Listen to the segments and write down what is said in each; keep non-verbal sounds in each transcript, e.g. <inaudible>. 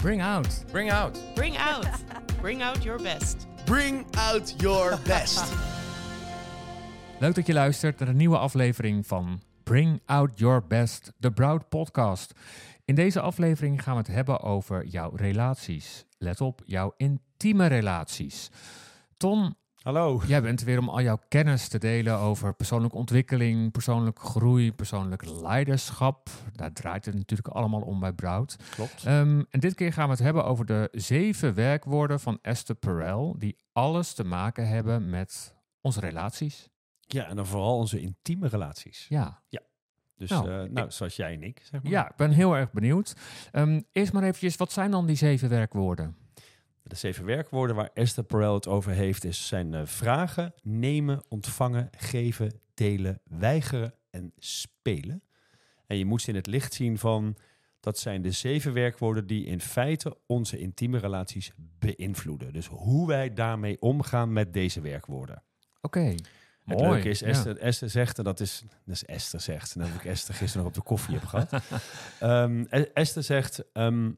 Bring out. Bring out. Bring out. Bring out your best. Bring out your best. <laughs> Leuk dat je luistert naar een nieuwe aflevering van Bring Out Your Best, de Broad Podcast. In deze aflevering gaan we het hebben over jouw relaties. Let op, jouw intieme relaties. Ton, Hallo. jij bent er weer om al jouw kennis te delen over persoonlijke ontwikkeling, persoonlijke groei, persoonlijk leiderschap. Daar draait het natuurlijk allemaal om bij Broad. Klopt. Ehm, en dit keer gaan we het hebben over de zeven werkwoorden van Esther Perel, die alles te maken hebben met onze relaties. Ja, en dan vooral onze intieme relaties. Ja, Dus Nou, nou, nou zoals jij en ik, zeg maar. ja ik ben heel erg benieuwd. Ehm, eerst maar eventjes, wat zijn dan die zeven werkwoorden? De zeven werkwoorden waar Esther Perel het over heeft, is, zijn eh, vragen, nemen, ontvangen, geven, delen, weigeren en spelen. En je moet ze in het licht zien van, dat zijn de zeven werkwoorden die in feite onze intieme relaties beïnvloeden. Dus hoe wij daarmee omgaan met deze werkwoorden. Oké, Het mooi. leuke is, Ja. Esther, Esther zegt, en dat is, dat is Esther zegt, en dat heb ik Esther gisteren nog op de koffie heb gehad. <laughs> Ehm, E- Esther zegt, ehm,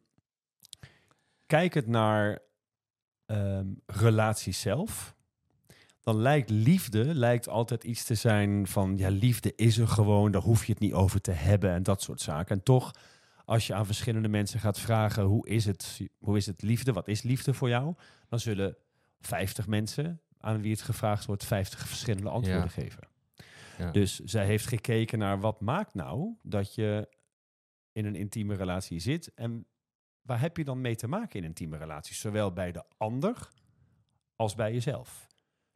kijk het naar ehm, relatie zelf. Dan lijkt liefde lijkt altijd iets te zijn van, ja, liefde is er gewoon, daar hoef je het niet over te hebben en dat soort zaken. En toch, als je aan verschillende mensen gaat vragen, hoe is het, hoe is het liefde, wat is liefde voor jou? Dan zullen 50 mensen aan wie het gevraagd wordt, 50 verschillende antwoorden Ja. geven. Ja. Dus zij heeft gekeken naar wat maakt nou dat je in een intieme relatie zit en waar heb je dan mee te maken in intieme relaties, zowel bij de ander als bij jezelf.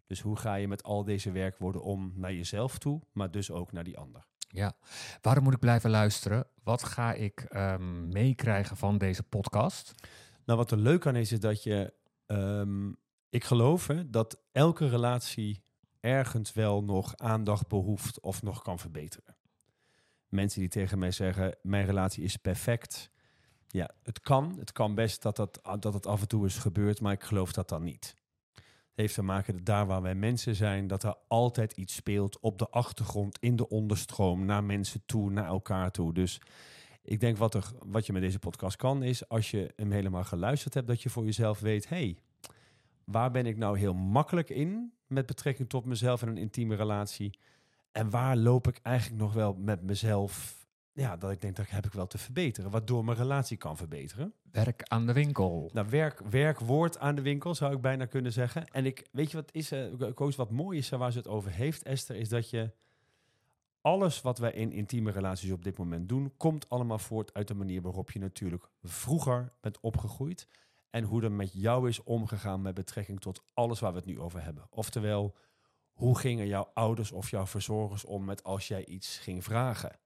Dus hoe ga je met al deze werkwoorden om naar jezelf toe, maar dus ook naar die ander? Ja. Waarom moet ik blijven luisteren? Wat ga ik ehm, meekrijgen van deze podcast? Nou, wat er leuk aan is, is dat je, ehm, ik geloof hè, dat elke relatie ergens wel nog aandacht behoeft of nog kan verbeteren. Mensen die tegen mij zeggen, mijn relatie is perfect. Ja, het kan. Het kan best dat, dat, dat het af en toe is gebeurd, maar ik geloof dat dan niet. Het heeft te maken dat daar waar wij mensen zijn, dat er altijd iets speelt op de achtergrond, in de onderstroom, naar mensen toe, naar elkaar toe. Dus ik denk wat, er, wat je met deze podcast kan, is als je hem helemaal geluisterd hebt, dat je voor jezelf weet, hey, waar ben ik nou heel makkelijk in met betrekking tot mezelf en een intieme relatie? En waar loop ik eigenlijk nog wel met mezelf, ja, dat ik denk dat heb ik wel te verbeteren, waardoor mijn relatie kan verbeteren. Werk aan de winkel. Nou, werk, werkwoord aan de winkel zou ik bijna kunnen zeggen. En ik weet je wat is, eh Koos, wat mooi is eh, waar ze het over heeft, Esther, is dat je alles wat wij in intieme relaties op dit moment doen, komt allemaal voort uit de manier waarop je natuurlijk vroeger bent opgegroeid. En hoe er met jou is omgegaan met betrekking tot alles waar we het nu over hebben. Oftewel, hoe gingen jouw ouders of jouw verzorgers om met als jij iets ging vragen?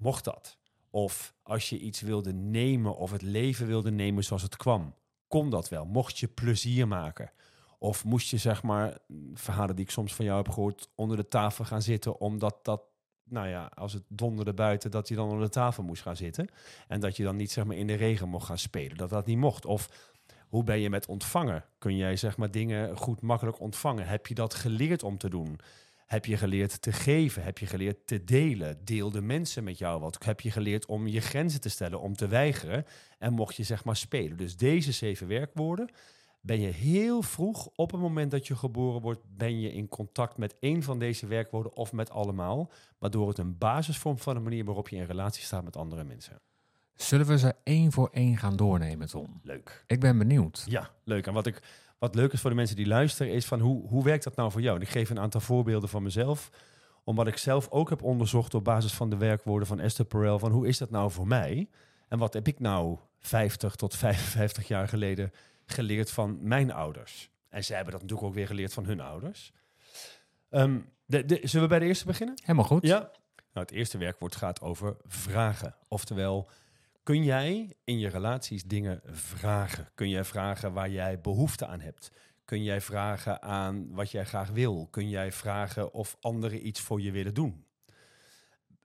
Mocht dat? Of als je iets wilde nemen of het leven wilde nemen zoals het kwam, kon dat wel? Mocht je plezier maken? Of moest je, zeg maar, verhalen die ik soms van jou heb gehoord, onder de tafel gaan zitten, omdat dat, nou ja, als het donderde buiten, dat je dan onder de tafel moest gaan zitten. En dat je dan niet, zeg maar, in de regen mocht gaan spelen, dat dat niet mocht. Of hoe ben je met ontvangen? Kun jij, zeg maar, dingen goed makkelijk ontvangen? Heb je dat geleerd om te doen? Heb je geleerd te geven? Heb je geleerd te delen? Deelde mensen met jou wat? Heb je geleerd om je grenzen te stellen, om te weigeren? En mocht je zeg maar spelen. Dus deze zeven werkwoorden ben je heel vroeg, op het moment dat je geboren wordt, ben je in contact met één van deze werkwoorden of met allemaal. Waardoor het een basis vormt van de manier waarop je in relatie staat met andere mensen. Zullen we ze één voor één gaan doornemen, Tom? Leuk. Ik ben benieuwd. Ja, leuk. En wat, ik, wat leuk is voor de mensen die luisteren, is van hoe, hoe werkt dat nou voor jou? En ik geef een aantal voorbeelden van mezelf. Omdat ik zelf ook heb onderzocht op basis van de werkwoorden van Esther Perel, van hoe is dat nou voor mij? En wat heb ik nou 50 tot 55 jaar geleden geleerd van mijn ouders? En zij hebben dat natuurlijk ook weer geleerd van hun ouders. Ehm, de, de, zullen we bij de eerste beginnen? Helemaal goed. Ja. Nou, het eerste werkwoord gaat over vragen. Oftewel, kun jij in je relaties dingen vragen? Kun jij vragen waar jij behoefte aan hebt? Kun jij vragen aan wat jij graag wil? Kun jij vragen of anderen iets voor je willen doen?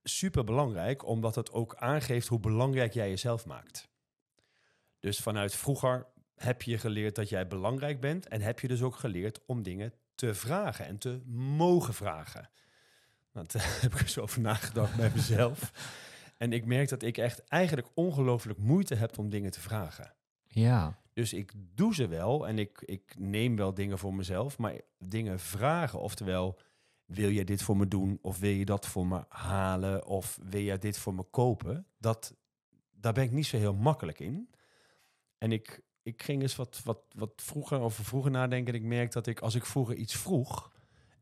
Super belangrijk, omdat het ook aangeeft hoe belangrijk jij jezelf maakt. Dus vanuit vroeger heb je geleerd dat jij belangrijk bent en heb je dus ook geleerd om dingen te vragen en te mogen vragen. Want daar <laughs> heb ik eens over nagedacht bij mezelf. En ik merk dat ik echt eigenlijk ongelooflijk moeite heb om dingen te vragen. Ja. Dus ik doe ze wel en ik, ik neem wel dingen voor mezelf, maar dingen vragen, oftewel, wil jij dit voor me doen of wil je dat voor me halen of wil jij dit voor me kopen? Dat, daar ben ik niet zo heel makkelijk in. En ik, ik ging eens wat, wat, wat vroeger over vroeger nadenken en ik merk dat ik, als ik vroeger iets vroeg,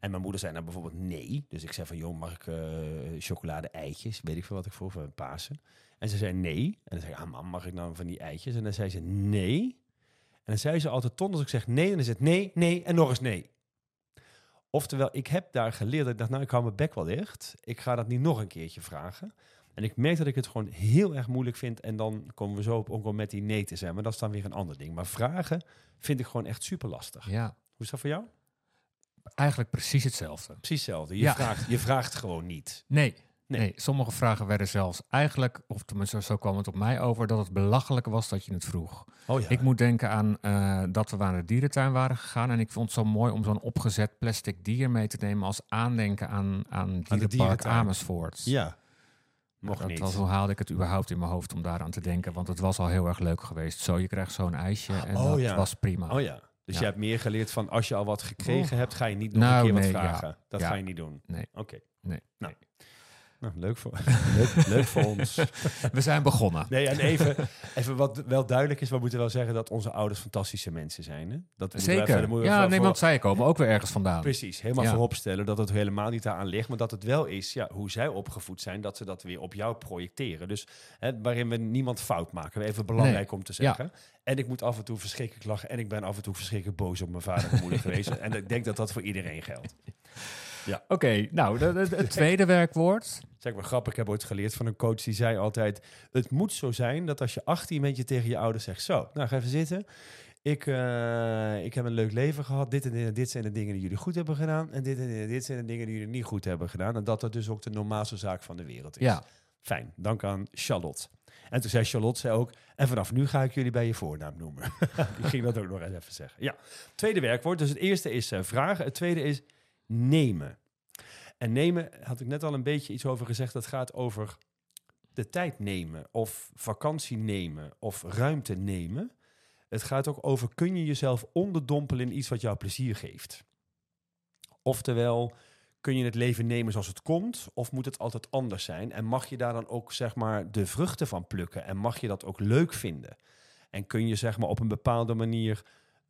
en mijn moeder zei nou bijvoorbeeld nee, dus ik zei van, joh, mag ik eh, chocolade eitjes, weet ik veel wat ik vroeg, van Pasen. En ze zei nee. En dan zei ik, ah mam, mag ik nou van die eitjes? En dan zei ze nee. En dan zei ze altijd, ton als ik zeg nee, dan is het nee, nee en nog eens nee. Oftewel, ik heb daar geleerd dat ik dacht, nou, ik hou mijn bek wel dicht. Ik ga dat niet nog een keertje vragen. En ik merk dat ik het gewoon heel erg moeilijk vind. En dan komen we zo op om met die nee te zijn. Maar dat is dan weer een ander ding. Maar vragen vind ik gewoon echt super lastig. ja. Hoe is dat voor jou? Eigenlijk precies hetzelfde. Precies hetzelfde. Je, Ja. vraagt, je vraagt gewoon niet. Nee. Nee. Nee. sommige vragen werden zelfs eigenlijk, of tenminste zo kwam het op mij over, dat het belachelijk was dat je het vroeg. Oh ja. Ik moet denken aan eh, dat we naar de dierentuin waren gegaan en ik vond het zo mooi om zo'n opgezet plastic dier mee te nemen als aandenken aan, aan Dierenpark dierentuin. Amersfoort. Ja. Dat niet. was, hoe haalde ik het überhaupt in mijn hoofd om daaraan te denken? Want het was al heel erg leuk geweest. Zo, je krijgt zo'n ijsje en Oh, dat ja. was prima. Oh ja. Dus Ja. je hebt meer geleerd van als je al wat gekregen hebt, ga je niet nog Nou, een keer wat nee, ja. vragen. Dat Ja. ga je niet doen. Nee. Oké. Nee. Nou. Nou, leuk voor, <laughs> leuk, leuk voor ons. We zijn begonnen. Nee, en even, <laughs> even wat wel duidelijk is, we moeten wel zeggen dat onze ouders fantastische mensen zijn. Hè? Dat even- Zeker. Ja, nee, voor- want zij komen ook weer ergens vandaan. Precies, helemaal Ja. voorop stellen dat het helemaal niet daaraan ligt, maar dat het wel is ja, hoe zij opgevoed zijn, dat ze dat weer op jou projecteren. Dus hè, waarin we niemand fout maken. Even belangrijk om te zeggen. En ik moet af en toe verschrikkelijk lachen en ik ben af en toe verschrikkelijk boos op mijn vader en moeder geweest. <laughs> En ik denk dat dat voor iedereen geldt. Oké, nou, de- de- het tweede werkwoord. <laughs> Zeg maar grappig, ik heb ooit geleerd van een coach die zei altijd: Het moet zo zijn dat als je 18 bent, je tegen je ouders zegt: Zo, nou ga even zitten. Ik, eh, ik heb een leuk leven gehad. Dit en dit, en dit zijn de dingen die jullie goed hebben gedaan. En dit en dit, en dit zijn de dingen die jullie niet goed hebben gedaan. En dat dat dus ook de normaalste zaak van de wereld is. Ja, Fijn, dank aan Charlotte. En toen zei Charlotte zei ook: En vanaf nu ga ik jullie bij je voornaam noemen. <laughs> die ging dat ook nog eens even zeggen. Ja, tweede werkwoord. Dus het eerste is eh, vragen. Het tweede is nemen. En nemen had ik net al een beetje iets over gezegd. Dat gaat over de tijd nemen, of vakantie nemen, of ruimte nemen. Het gaat ook over: kun je jezelf onderdompelen in iets wat jou plezier geeft? Oftewel, kun je het leven nemen zoals het komt, of moet het altijd anders zijn? En mag je daar dan ook zeg maar de vruchten van plukken? En mag je dat ook leuk vinden? En kun je zeg maar op een bepaalde manier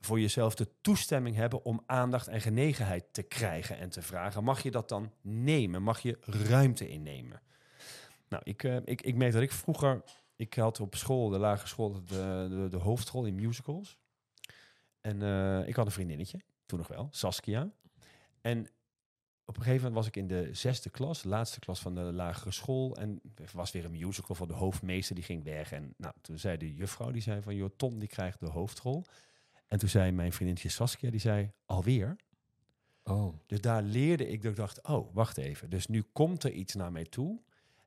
voor jezelf de toestemming hebben om aandacht en genegenheid te krijgen en te vragen? Mag je dat dan nemen? Mag je ruimte innemen? Nou, ik, eh, ik, ik merk dat ik vroeger, ik had op school, de lagere school, de, de, de hoofdschool in musicals. En eh, ik had een vriendinnetje, toen nog wel, Saskia. En op een gegeven moment was ik in de zesde klas, laatste klas van de lagere school. En er was weer een musical van de hoofdmeester, die ging weg. En nou, toen zei de juffrouw, die zei van, joh, Tom, die krijgt de hoofdrol. En toen zei mijn vriendinnetje Saskia, die zei, alweer? oh, Dus daar leerde ik dat ik dacht, oh, wacht even. Dus nu komt er iets naar mij toe.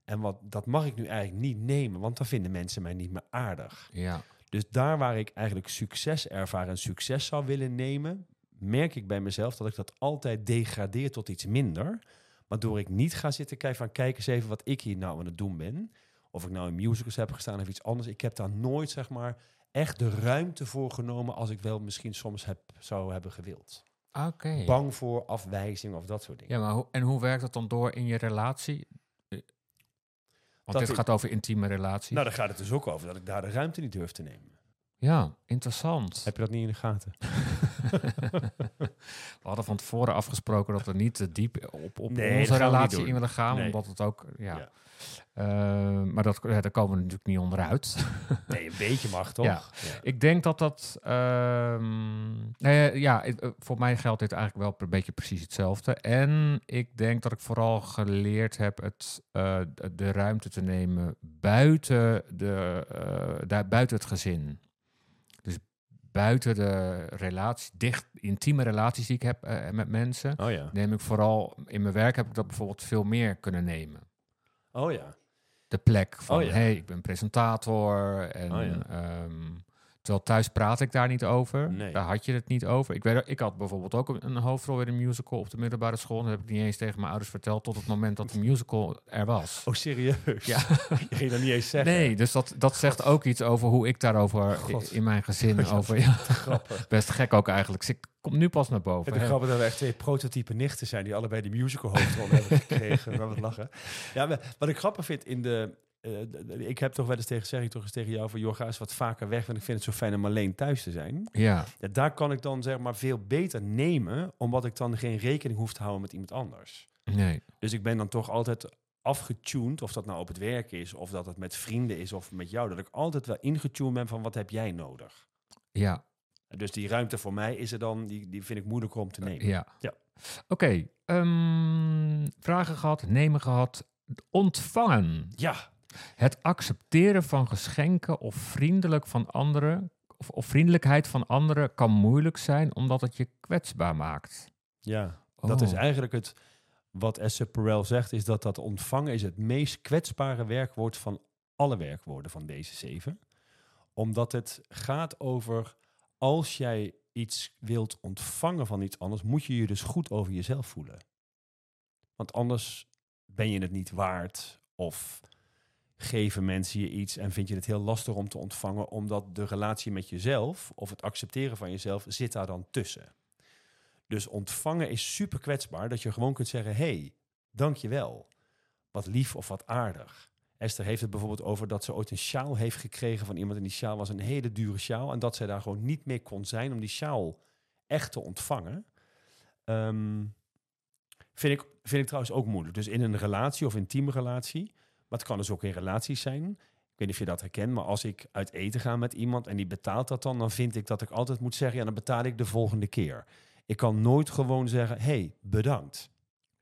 En wat, dat mag ik nu eigenlijk niet nemen, want dan vinden mensen mij niet meer aardig. ja. Dus daar waar ik eigenlijk succes ervaar en succes zou willen nemen, merk ik bij mezelf dat ik dat altijd degradeer tot iets minder. Waardoor ik niet ga zitten kijken van kijk eens even wat ik hier nou aan het doen ben. Of ik nou in musicals heb gestaan of iets anders. Ik heb daar nooit zeg maar echt de ruimte voor genomen als ik wel misschien soms heb, zou hebben gewild. Oké. Bang voor afwijzing of dat soort dingen. Ja, maar en hoe werkt dat dan door in je relatie? Eh, Want Dat dit gaat over intieme relaties. Nou, dan gaat het dus ook over dat ik daar de ruimte niet durf te nemen. Ja, interessant. Heb je dat niet in de gaten? <laughs> We hadden van tevoren afgesproken dat we niet te diep op, op Nee, dat onze relatie in willen gaan. Nee. Omdat het ook, ja. Ja. Eh, maar dat, ja, daar komen we natuurlijk niet onderuit. <laughs> Nee, een beetje mag toch? Ja. Ik denk dat dat. ehm, nee, ja, het- eh, voor mij geldt dit eigenlijk wel een beetje precies hetzelfde. En ik denk dat ik vooral geleerd heb het, eh, de- ruimte te nemen buiten, de, daar, buiten het gezin. Buiten de relatie, dicht, intieme relaties die ik heb eh, met mensen, Oh ja. neem ik vooral in mijn werk heb ik dat bijvoorbeeld veel meer kunnen nemen Oh ja. de plek van, Oh ja. hey, ik ben presentator en Oh ja. ehm, Terwijl thuis praat ik daar niet over. Nee. Daar had je het niet over. Ik, weet, ik had bijvoorbeeld ook een, een hoofdrol in een musical op de middelbare school. Dat heb ik niet eens tegen mijn ouders verteld tot het moment dat de musical er was. Oh, serieus? Ja. <laughs> Je ging dat niet eens zeggen. Nee, dus dat, dat zegt ook iets over hoe ik daarover God. in mijn gezin <laughs> over. Ja, Grappig. <laughs> best gek ook eigenlijk. Dus ik kom nu pas naar boven. Het grappig dat we echt twee prototype nichten zijn die allebei die musical hoofdrol hebben gekregen. Maar wat lachen. Ja, maar wat ik grappig vind in de... eh, ik heb toch wel eens tegen, zeg ik toch eens tegen jou van, joh, ga eens wat vaker weg, want ik vind het zo fijn om alleen thuis te zijn. Ja, Ja, daar kan ik dan zeg maar veel beter nemen, omdat ik dan geen rekening hoef te houden met iemand anders. nee. Dus ik ben dan toch altijd afgetuned, of dat nou op het werk is, of dat het met vrienden is, of met jou, dat ik altijd wel ingetuned ben van wat heb jij nodig. Ja, Dus die ruimte voor mij is er dan, die, die vind ik moeilijker om te nemen. ja. Ja. Oké, ehm, vragen gehad, nemen gehad, ontvangen. Ja, Het accepteren van geschenken of vriendelijk van anderen of, of vriendelijkheid van anderen kan moeilijk zijn omdat het je kwetsbaar maakt. ja. dat is Oh. eigenlijk het, wat Esther Perel zegt, is dat dat ontvangen is het meest kwetsbare werkwoord van alle werkwoorden van deze zeven. Omdat het gaat over, als jij iets wilt ontvangen van iets anders, moet je je dus goed over jezelf voelen. Want anders ben je het niet waard of geven mensen je iets en vind je het heel lastig om te ontvangen, omdat de relatie met jezelf of het accepteren van jezelf zit daar dan tussen. Dus ontvangen is super kwetsbaar, dat je gewoon kunt zeggen, hey, dankjewel. Wat lief of wat aardig. Esther heeft het bijvoorbeeld over dat ze ooit een sjaal heeft gekregen van iemand en die sjaal was een hele dure sjaal en dat zij daar gewoon niet meer kon zijn om die sjaal echt te ontvangen. Ehm, vind, ik, vind ik trouwens ook moeilijk. Dus in een relatie of intieme relatie, maar het kan dus ook in relaties zijn. Ik weet niet of je dat herkent, maar als ik uit eten ga met iemand en die betaalt dat dan, dan vind ik dat ik altijd moet zeggen, ja, dan betaal ik de volgende keer. Ik kan nooit gewoon zeggen, hey, bedankt.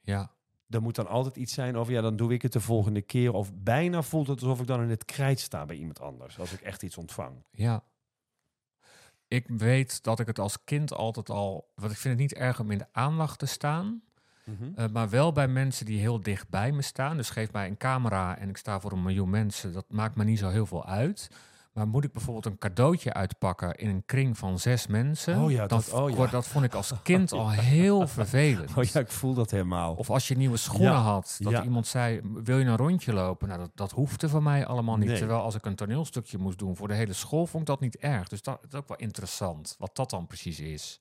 Ja, Er moet dan altijd iets zijn over, ja, dan doe ik het de volgende keer. Of bijna voelt het alsof ik dan in het krijt sta bij iemand anders, als ik echt iets ontvang. ja. Ik weet dat ik het als kind altijd al... Want ik vind het niet erg om in de aandacht te staan. Eh, maar wel bij mensen die heel dicht bij me staan. Dus geef mij een camera en ik sta voor een miljoen mensen. Dat maakt me niet zo heel veel uit. Maar moet ik bijvoorbeeld een cadeautje uitpakken in een kring van zes mensen? Oh ja, dat- oh ja. dat vond ik als <laughs> kind al heel vervelend. Oh ja, ik voel dat helemaal. Of als je nieuwe schoenen Ja, had, dat ja. iemand zei, wil je een rondje lopen? Nou, dat, dat hoefde van mij allemaal niet. Nee. Terwijl als ik een toneelstukje moest doen voor de hele school, vond ik dat niet erg. Dus dat, dat is ook wel interessant, wat dat dan precies is.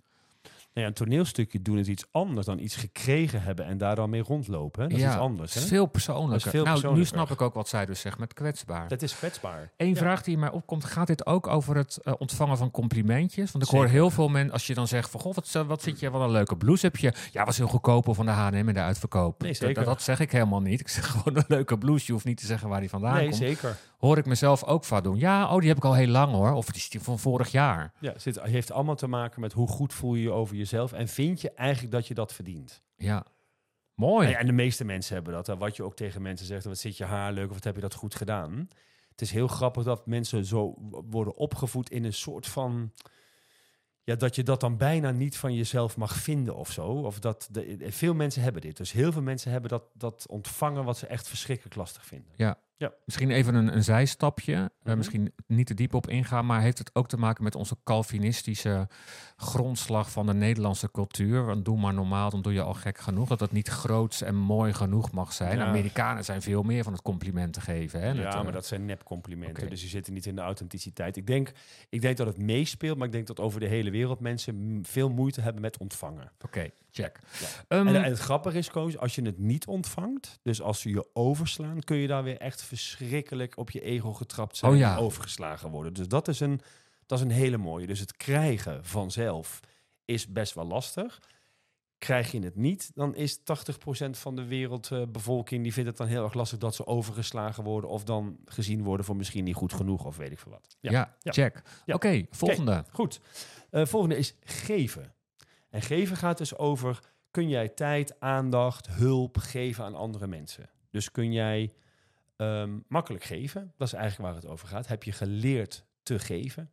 Nou ja, een toneelstukje doen is iets anders dan iets gekregen hebben en daar dan mee rondlopen. Hè? Dat is ja, iets anders. Hè? veel persoonlijker. Is veel nou, nu persoonlijker. snap ik ook wat zij dus zegt met kwetsbaar. Dat is kwetsbaar. Eén Ja. vraag die in mij opkomt, gaat dit ook over het eh, ontvangen van complimentjes? Want ik hoor heel veel mensen, als je dan zegt van, goh, wat, eh, wat vind je, wat een leuke blouse heb je? Ja, was heel goedkoper van de H&M in de uitverkoop. Nee, Dat-. Dat, zeg ik helemaal niet. Ik zeg <laughs> gewoon een leuke blouse. Je hoeft niet te zeggen waar die vandaan Nee, komt. zeker. Hoor ik mezelf ook vaak doen. Ja, oh, die heb ik al heel lang hoor. Of die is die van vorig jaar. Ja, het heeft allemaal te maken met hoe goed voel je je over jezelf en vind je eigenlijk dat je dat verdient. Ja. Mooi. Nou ja, en de meeste mensen hebben dat. Hè. Wat je ook tegen mensen zegt, wat zit je haar leuk of wat heb je dat goed gedaan. Het is heel grappig dat mensen zo worden opgevoed in een soort van... Ja, dat je dat dan bijna niet van jezelf mag vinden of zo. Of dat de, veel mensen hebben dit. Dus heel veel mensen hebben dat, dat ontvangen wat ze echt verschrikkelijk lastig vinden. Misschien even een, een zijstapje. Eh, Mhm. misschien niet te diep op ingaan, maar heeft het ook te maken met onze Calvinistische grondslag van de Nederlandse cultuur? Want doe maar normaal, dan doe je al gek genoeg. Dat het niet groots en mooi genoeg mag zijn. Ja. Amerikanen zijn veel meer van het complimenten geven. Hè? ja, Het, eh, maar dat zijn nepcomplimenten. oké. Dus die zitten niet in de authenticiteit. Ik denk, ik denk dat het meespeelt, maar ik denk dat over de hele wereld mensen veel moeite hebben met ontvangen. Oké, check. Ja. Ehm, En, en het grappige is, Koos, als je het niet ontvangt, dus als ze je overslaan, kun je daar weer echt verschrikkelijk op je ego getrapt zijn Oh ja. en overgeslagen worden. Dus dat is, een, dat is een hele mooie. Dus het krijgen vanzelf is best wel lastig. Krijg je het niet, dan is 80% van de wereldbevolking die vindt het dan heel erg lastig dat ze overgeslagen worden of dan gezien worden voor misschien niet goed genoeg of weet ik veel wat. ja, ja. check. Oké, volgende. Goed. Eh, volgende is geven. En geven gaat dus over, kun jij tijd, aandacht, hulp geven aan andere mensen? Dus kun jij ehm, makkelijk geven? Dat is eigenlijk waar het over gaat. Heb je geleerd te geven?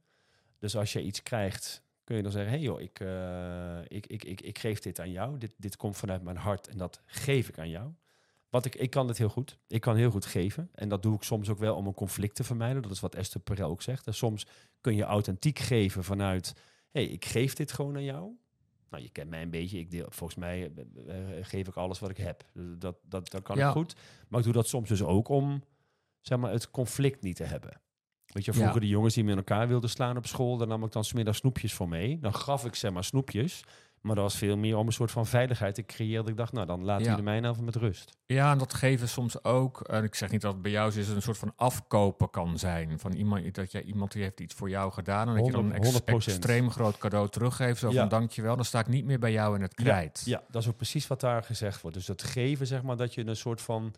Dus als je iets krijgt, kun je dan zeggen, hey joh, ik, eh, ik, ik, ik, ik geef dit aan jou. Dit, dit komt vanuit mijn hart en dat geef ik aan jou. Want ik, ik kan het heel goed. Ik kan heel goed geven. En dat doe ik soms ook wel om een conflict te vermijden. Dat is wat Esther Perel ook zegt. Soms Kun je authentiek geven vanuit, hey, ik geef dit gewoon aan jou. Nou, je kent mij een beetje. Ik deel, volgens mij eh, eh, geef ik alles wat ik heb. Dus Dat, dat, dat kan Ja. ik goed. Maar ik doe dat soms dus ook om zeg maar, het conflict niet te hebben. Weet je, vroeger Ja. de jongens die met elkaar wilden slaan op school, daar nam ik dan smiddags snoepjes voor mee. Dan gaf ik zeg maar snoepjes. Maar dat was veel meer om een soort van veiligheid te creëren. Dat ik dacht, nou dan Ja. jullie mij nou even met rust. Ja, en dat geven soms ook. En ik zeg niet dat het bij jou is, een soort van afkopen kan zijn. Van iemand dat jij iemand die heeft iets voor jou gedaan. En dat je dan een ex- 100%. extreem groot cadeau teruggeeft. Zo van dankjewel. Dan sta ik niet meer bij jou in het krijt. Ja, dat is ook precies wat daar gezegd wordt. Dus dat geven, zeg maar, dat je een soort van...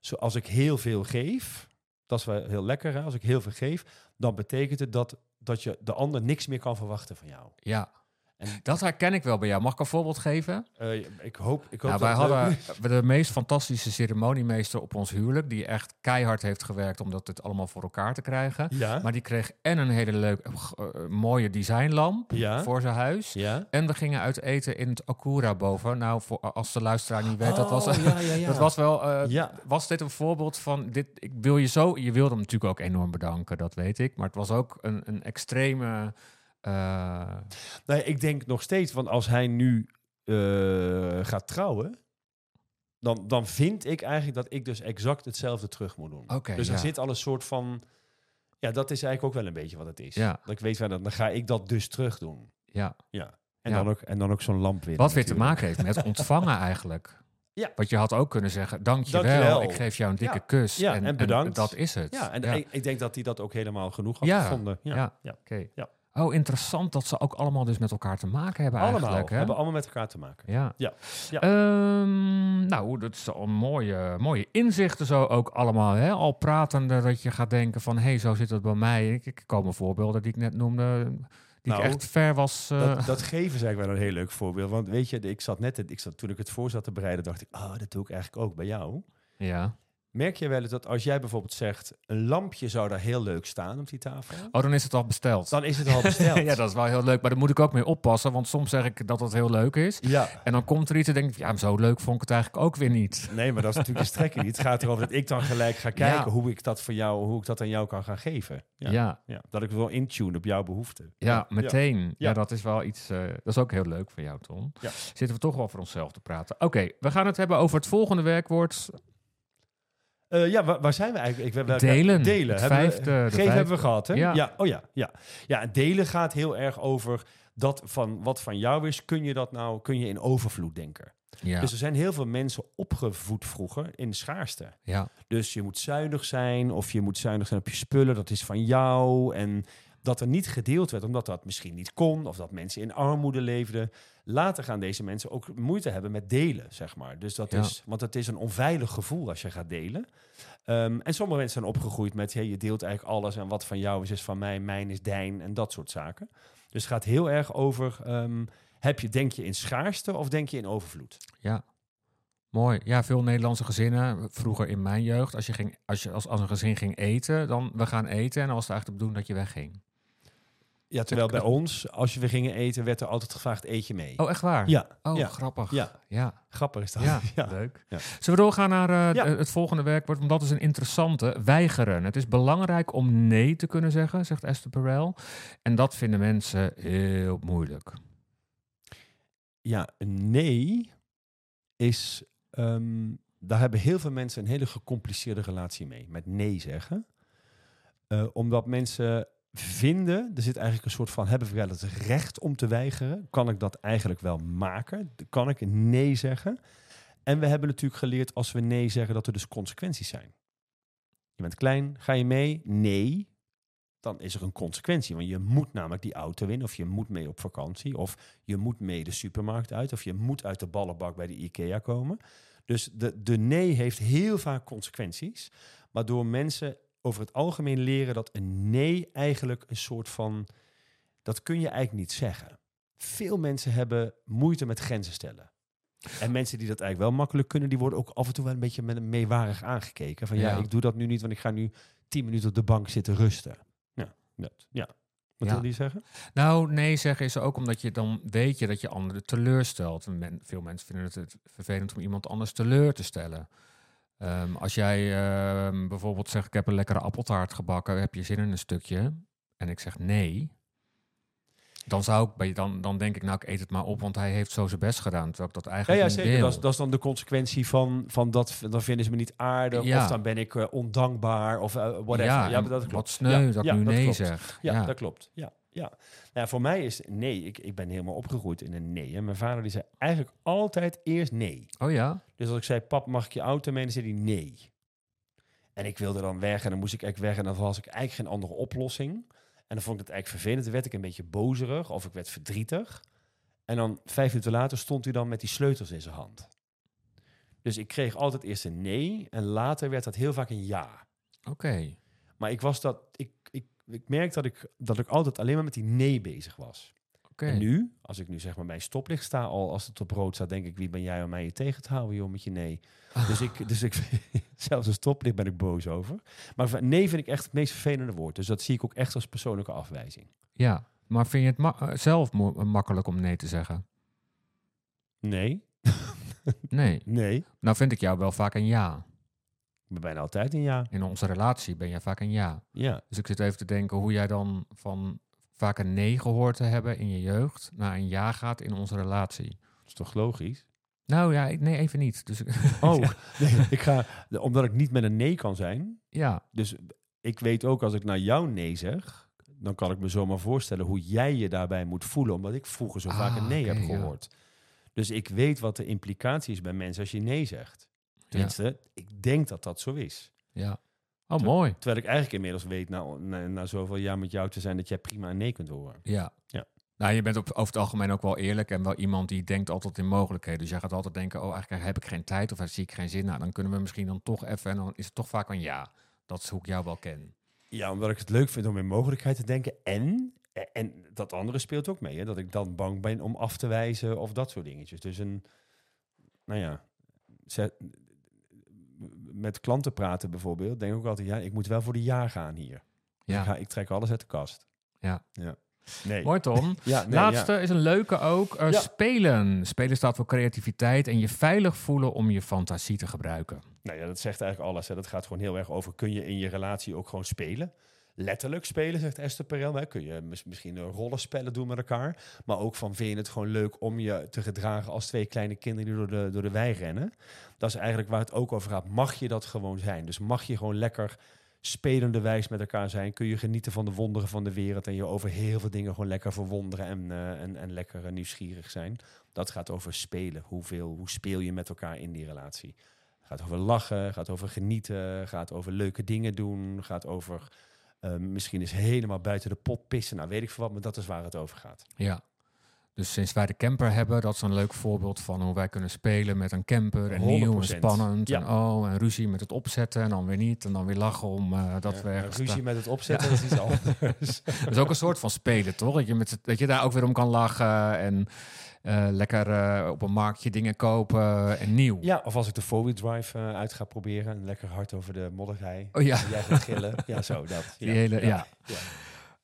Zoals ik heel veel geef, dat is wel heel lekker. Hè? Als ik heel veel geef, dan betekent het dat, dat je de ander niks meer kan verwachten van jou. ja. En Dat herken ik wel bij jou. Mag ik een voorbeeld geven? eh, ik hoop, ik hoop Nou, dat wij hadden de meest fantastische ceremoniemeester op ons huwelijk. Die echt keihard heeft gewerkt om dat het allemaal voor elkaar te krijgen. Ja, Maar die kreeg en een hele leuke, eh, mooie designlamp Ja. voor zijn huis. ja. En we gingen uit eten in het Akura boven. Nou, voor, als de luisteraar niet weet, dat was, Oh, ja. <laughs> dat was wel. eh. Was dit een voorbeeld van dit? Ik wil je zo. Je wilde hem natuurlijk ook enorm bedanken, dat weet ik. Maar het was ook een, een extreme. Eh, Nee, ik denk nog steeds, want als hij nu eh, gaat trouwen, dan, dan vind ik eigenlijk dat ik dus exact hetzelfde terug moet doen. Dus er ja. zit al een soort van, ja, dat is eigenlijk ook wel een beetje wat het is. Ja. Dat ik weet van, dan ga ik dat dus terug doen. ja. Ja. En, Ja. Dan, ook, en dan ook zo'n lamp weer. Wat weer te maken heeft met <laughs> ontvangen eigenlijk. Ja. Want je had ook kunnen zeggen: Dankjewel, Dankjewel. ik geef jou een dikke Ja. kus. Ja, en bedankt. dat is het. Ja, en Ik, ik denk dat hij dat ook helemaal genoeg had gevonden. Ja. Ja. Ja. Oké. Ja. Oh, interessant dat ze ook allemaal dus met elkaar te maken hebben Allemaal, eigenlijk. Hè? hebben allemaal met elkaar te maken. Ja. Ja. Ja. Ehm, nou, dat is al mooie, mooie inzichten zo ook allemaal. Hè? Al pratende dat je gaat denken van... hé, hey, zo zit het bij mij. Ik, ik komen voorbeelden die ik net noemde... die Nou, ik echt ver was... eh, Dat, dat geven is eigenlijk wel een heel leuk voorbeeld. Want weet je, ik zat net, ik zat, toen ik het voor zat te bereiden, dacht ik, ah, dat doe ik eigenlijk ook bij jou. ja. Merk je wel eens dat als jij bijvoorbeeld zegt, een lampje zou daar heel leuk staan op die tafel, Oh, dan is het al besteld. dan is het al besteld. <laughs> ja, dat is wel heel leuk. Maar daar moet ik ook mee oppassen. Want soms zeg ik dat het heel leuk is. Ja, En dan komt er iets en denk ik... ja, zo leuk vond ik het eigenlijk ook weer niet. nee, maar dat is natuurlijk de strekking. Het gaat erover dat ik dan gelijk ga <laughs> kijken Ja. hoe ik dat voor jou, hoe ik dat aan jou kan gaan geven. Ja, Ja. ja. Ja, dat ik wel intune op jouw behoeften. meteen. Ja. Ja. dat is wel iets... eh, dat is ook heel leuk van jou, Tom. Ja. Zitten we toch wel voor onszelf te praten. Oké, we gaan het hebben over het volgende werkwoord. Eh, ja, waar, waar zijn we eigenlijk? Ik, we- we- Delen. Delen. Hebben we- vijfde- de geven vijfde. hebben we gehad, hè? Ja. Ja. Oh ja, ja. Ja, en delen gaat heel erg over dat van wat van jou is, kun je dat nou, kun je in overvloed denken. Ja, Dus er zijn heel veel mensen opgevoed vroeger in schaarste. ja. Dus je moet zuinig zijn of je moet zuinig zijn op je spullen, dat is van jou. En dat er niet gedeeld werd omdat dat misschien niet kon of dat mensen in armoede leefden. Later gaan deze mensen ook moeite hebben met delen, zeg maar. Dus dat Ja. is, want het is een onveilig gevoel als je gaat delen. Ehm, en sommige mensen zijn opgegroeid met, hey, je deelt eigenlijk alles en wat van jou is, is van mij, mijn is dijn en dat soort zaken. Dus het gaat heel erg over, ehm, heb je, denk je in schaarste of denk je in overvloed? Ja. Mooi. Ja, veel Nederlandse gezinnen, vroeger in mijn jeugd, als je, ging, als je als, als een gezin ging eten, dan we gaan eten en dan was het eigenlijk de bedoeling dat je wegging. Ja, terwijl bij ons, als je weer gingen eten, werd er altijd gevraagd, eet je mee? Oh, echt waar? Ja, Oh, ja, grappig. ja. Ja, grappig is dat. ja, ja. leuk. Ja. Zullen we doorgaan naar eh, het volgende werkwoord? Want dat is een interessante. Weigeren. Het is belangrijk om nee te kunnen zeggen, zegt Esther Perel. En dat vinden mensen heel moeilijk. Ja, nee is. ehm, daar hebben heel veel mensen een hele gecompliceerde relatie mee. Met nee zeggen. Eh, omdat mensen vinden, er zit eigenlijk een soort van, hebben we wel het recht om te weigeren? Kan ik dat eigenlijk wel maken? Kan ik nee zeggen? En we hebben natuurlijk geleerd als we nee zeggen dat er dus consequenties zijn. Je bent klein, ga je mee? Nee. Dan is er een consequentie. Want je moet namelijk die auto in, of je moet mee op vakantie, of je moet mee de supermarkt uit, of je moet uit de ballenbak bij de IKEA komen. Dus de, de nee heeft heel vaak consequenties, waardoor mensen over het algemeen leren dat een nee eigenlijk een soort van, dat kun je eigenlijk niet zeggen. Veel mensen hebben moeite met grenzen stellen. En mensen die dat eigenlijk wel makkelijk kunnen, die worden ook af en toe wel een beetje met een meewarig aangekeken. Van ja, Ja. ik doe dat nu niet, want ik ga nu tien minuten op de bank zitten rusten. Ja, dat, ja. Wat Ja. wil die zeggen? Nou, nee zeggen is ook omdat je dan weet je dat je anderen teleurstelt. En men- veel mensen vinden het, het vervelend om iemand anders teleur te stellen. Ehm, als jij ehm, bijvoorbeeld zegt, ik heb een lekkere appeltaart gebakken, heb je zin in een stukje. en ik zeg nee, dan zou ik bij dan, dan denk ik nou ik eet het maar op, want hij heeft zo zijn best gedaan, terwijl ik dat Ja, eigenlijk ja zeker. wil. Dat is, dat is dan de consequentie van, van dat. Dan vinden ze me niet aardig. Ja. Of dan ben ik eh, ondankbaar. Of eh, whatever. Ja, Ja, dat wat klopt. sneu Ja, dat ik ja, nu nee klopt. zeg. Ja, Ja. dat klopt. Ja, ja. Nou, ja, voor mij is nee. Ik, ik ben helemaal opgegroeid in een nee. En mijn vader die zei eigenlijk altijd eerst nee. Oh ja? Dus als ik zei, pap, mag ik je auto mee? Dan zei hij nee. En ik wilde dan weg en dan moest ik eigenlijk weg. En dan was ik eigenlijk geen andere oplossing. En dan vond ik het eigenlijk vervelend. Dan werd ik een beetje bozerig of ik werd verdrietig. En dan vijf minuten later stond hij dan met die sleutels in zijn hand. Dus ik kreeg altijd eerst een nee en later werd dat heel vaak een ja. Oké. Maar ik was dat, ik, ik, merk dat ik, dat ik altijd alleen maar met die nee bezig was. Oké. En nu, als ik nu zeg maar bij een stoplicht sta, al als het op rood staat, denk ik, wie ben jij om mij je tegen te houden, joh, met je nee. <laughs> Dus ik, dus ik, <laughs> zelfs een stoplicht ben ik boos over. Maar nee vind ik echt het meest vervelende woord. Dus dat zie ik ook echt als persoonlijke afwijzing. Ja, maar vind je het ma- eh, zelf mo- makkelijk om nee te zeggen? Nee, Nee. <laughs> nee. Nou vind ik jou wel vaak een ja. Ik ben bijna altijd een ja. In onze relatie ben jij vaak een ja. Ja. Dus ik zit even te denken hoe jij dan van vaak een nee gehoord te hebben in je jeugd naar een ja gaat in onze relatie. Dat is toch logisch? Nou ja, ik- nee, even niet. Dus <laughs> Oh, ja, nee, ik ga, omdat ik niet met een nee kan zijn. ja, Dus ik weet ook als ik naar jou nee zeg, dan kan ik me zomaar voorstellen hoe jij je daarbij moet voelen, omdat ik vroeger zo vaak Ah, een nee oké, heb ja. gehoord. Dus ik weet wat de implicatie is bij mensen als je nee zegt. Tenminste, ik denk dat dat zo is. ja. Oh, mooi. Terwijl ik eigenlijk inmiddels weet, na, na, na zoveel jaar met jou te zijn, dat jij prima een nee kunt horen. Ja. Ja. Nou, je bent op, over het algemeen ook wel eerlijk en wel iemand die denkt altijd in mogelijkheden. Dus jij gaat altijd denken, oh, eigenlijk heb ik geen tijd of zie ik geen zin. Nou, dan kunnen we misschien dan toch even en dan is het toch vaak een ja. Dat is hoe ik jou wel ken. Ja, omdat ik het leuk vind om in mogelijkheid te denken. En, en dat andere speelt ook mee. Hè? Dat ik dan bang ben om af te wijzen of dat soort dingetjes. Dus een, nou ja, met klanten praten bijvoorbeeld. Denk ik ook altijd, ja, ik moet wel voor de ja gaan hier. Ja. Ik, ga, ik trek alles uit de kast. Ja. ja. Nee. Mooi, Tom. <laughs> Ja, nee, Laatste ja. is een leuke ook. eh, Ja. Spelen. Spelen staat voor creativiteit en je veilig voelen om je fantasie te gebruiken. Nou ja, dat zegt eigenlijk alles. Hè. Dat gaat gewoon heel erg over, kun je in je relatie ook gewoon spelen? Letterlijk spelen, zegt Esther Perel. Hè. Kun je mis- misschien een rollenspellen doen met elkaar. Maar ook van, vind je het gewoon leuk om je te gedragen als twee kleine kinderen die door de, door de wei rennen? Dat is eigenlijk waar het ook over gaat. Mag je dat gewoon zijn? Dus mag je gewoon lekker spelende wijs met elkaar zijn? Kun je genieten van de wonderen van de wereld en je over heel veel dingen gewoon lekker verwonderen en, eh, en, en lekker eh, nieuwsgierig zijn? Dat gaat over spelen. Hoeveel, hoe speel je met elkaar in die relatie? gaat over lachen, gaat over genieten, gaat over leuke dingen doen, gaat over eh, misschien eens helemaal buiten de pot pissen. Nou, weet ik veel wat, maar dat is waar het over gaat. Ja. Dus sinds wij de camper hebben, dat is een leuk voorbeeld van hoe wij kunnen spelen met een camper. En nieuw en 100%. spannend. Ja. En oh, en ruzie met het opzetten en dan weer niet. En dan weer lachen om eh, dat Ja, we ergens... ruzie met het opzetten dat is iets anders. <laughs> Dat is ook een soort van spelen, toch? Dat je, met, dat je daar ook weer om kan lachen en eh, lekker eh, op een marktje dingen kopen en nieuw. ja, of als ik de four-wheel drive uit ga proberen en lekker hard over de modderij. Oh ja, En Jij gaat gillen. Ja, zo, dat. <laughs> die hele, ja.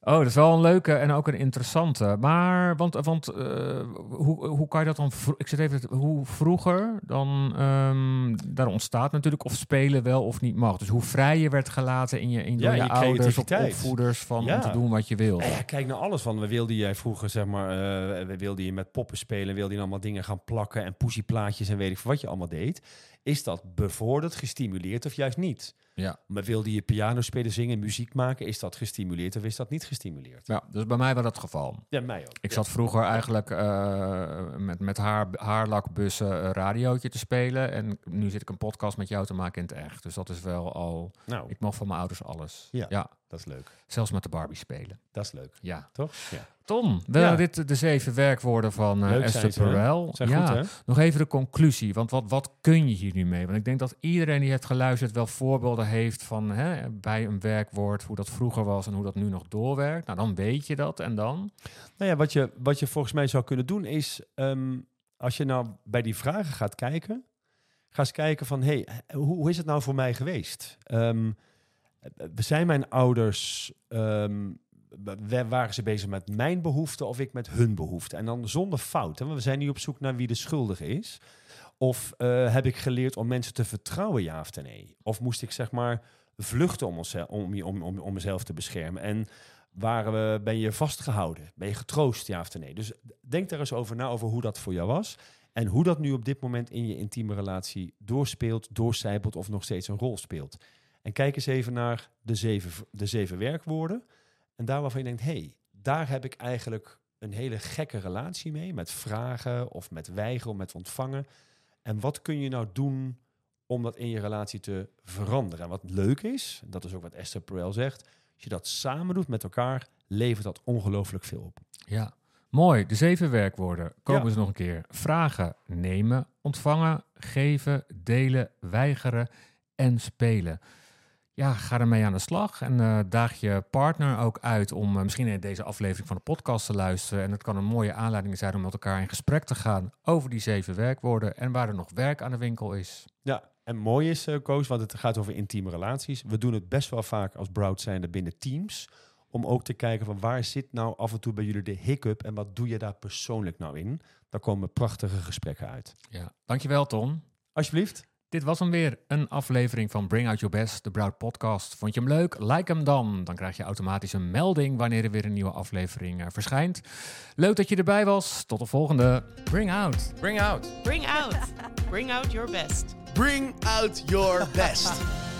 Oh, dat is wel een leuke en ook een interessante. Maar, want, want eh, hoe, hoe kan je dat dan... Ik zit even... Hoe vroeger dan... ehm, daar ontstaat natuurlijk of spelen wel of niet mag. Dus hoe vrij je werd gelaten in je, in Ja, je, je ouders of opvoeders van Ja. om te doen wat je wil. Ja, kijk naar alles van. We wilden jij vroeger, zeg maar, eh, we wilden je met poppen spelen, wilde je allemaal dingen gaan plakken en poesieplaatjes en weet ik veel wat je allemaal deed. Is dat bevorderd, gestimuleerd of juist niet? Ja. Maar wilde je piano spelen, zingen, muziek maken, is dat gestimuleerd of is dat niet gestimuleerd? Ja, dus bij mij was dat het geval. Ja, mij ook. Ik Ja. zat vroeger eigenlijk eh, met, met haar, haarlakbussen een radiootje te spelen. En nu zit ik een podcast met jou te maken in het echt. Dus dat is wel al... Nou, Ik mag van mijn ouders alles. Ja. Dat is leuk. zelfs met de Barbie spelen. Dat is leuk. Ja. Toch? Ja. Tom, Ja. dit de zeven werkwoorden van Leuk Esther? Perel. Ja. goed, hè? Nog even de conclusie, want wat, wat kun je hier nu mee? Want ik denk dat iedereen die heeft geluisterd wel voorbeelden heeft van hè, bij een werkwoord, hoe dat vroeger was en hoe dat nu nog doorwerkt. Nou, dan weet je dat en dan? Nou ja, wat je, wat je volgens mij zou kunnen doen is, ehm, als je nou bij die vragen gaat kijken, ga eens kijken van, hey, hoe, hoe is het nou voor mij geweest? Ehm, zijn mijn ouders, wa- waren ze bezig met mijn behoeften of ik met hun behoeften? En dan zonder fout, want we zijn niet op zoek naar wie de schuldige is. Of eh, heb ik geleerd om mensen te vertrouwen, ja of nee? Of moest ik zeg maar vluchten om, om, om, om, mezelf te beschermen? En Waar we, ben je vastgehouden? Ben je getroost, ja of nee? Dus denk daar eens over na, over hoe dat voor jou was. En hoe dat nu op dit moment in je intieme relatie doorspeelt, doorcijpelt of nog steeds een rol speelt. En kijk eens even naar de zeven, de zeven werkwoorden. En daar waarvan je denkt, hé, hey, daar heb ik eigenlijk een hele gekke relatie mee. Met vragen of met weigeren of met ontvangen. En wat kun je nou doen om dat in je relatie te veranderen? En wat leuk is, dat is ook wat Esther Perel zegt. Als je dat samen doet met elkaar, levert dat ongelooflijk veel op. Ja, mooi. De zeven werkwoorden. Komen Ja. ze nog een keer. Vragen, nemen, ontvangen, geven, delen, weigeren en spelen. Ja, ga ermee aan de slag en eh, daag je partner ook uit om eh, misschien in deze aflevering van de podcast te luisteren. En het kan een mooie aanleiding zijn om met elkaar in gesprek te gaan over die zeven werkwoorden en waar er nog werk aan de winkel is. Ja, en mooi is, eh Koos, want het gaat over intieme relaties. We doen het best wel vaak als Broud zijnde binnen teams. Om ook te kijken van waar zit nou af en toe bij jullie de hiccup en wat doe je daar persoonlijk nou in? Daar komen prachtige gesprekken uit. Ja, dankjewel Ton. Alsjeblieft. Dit was hem weer, een aflevering van Bring Out Your Best, de Broud podcast. Vond je hem leuk? Like hem dan. Dan krijg je automatisch een melding wanneer er weer een nieuwe aflevering eh, verschijnt. Leuk dat je erbij was. Tot de volgende. Bring Out. Bring out. Bring out. Bring out your best. Bring out your best. <laughs>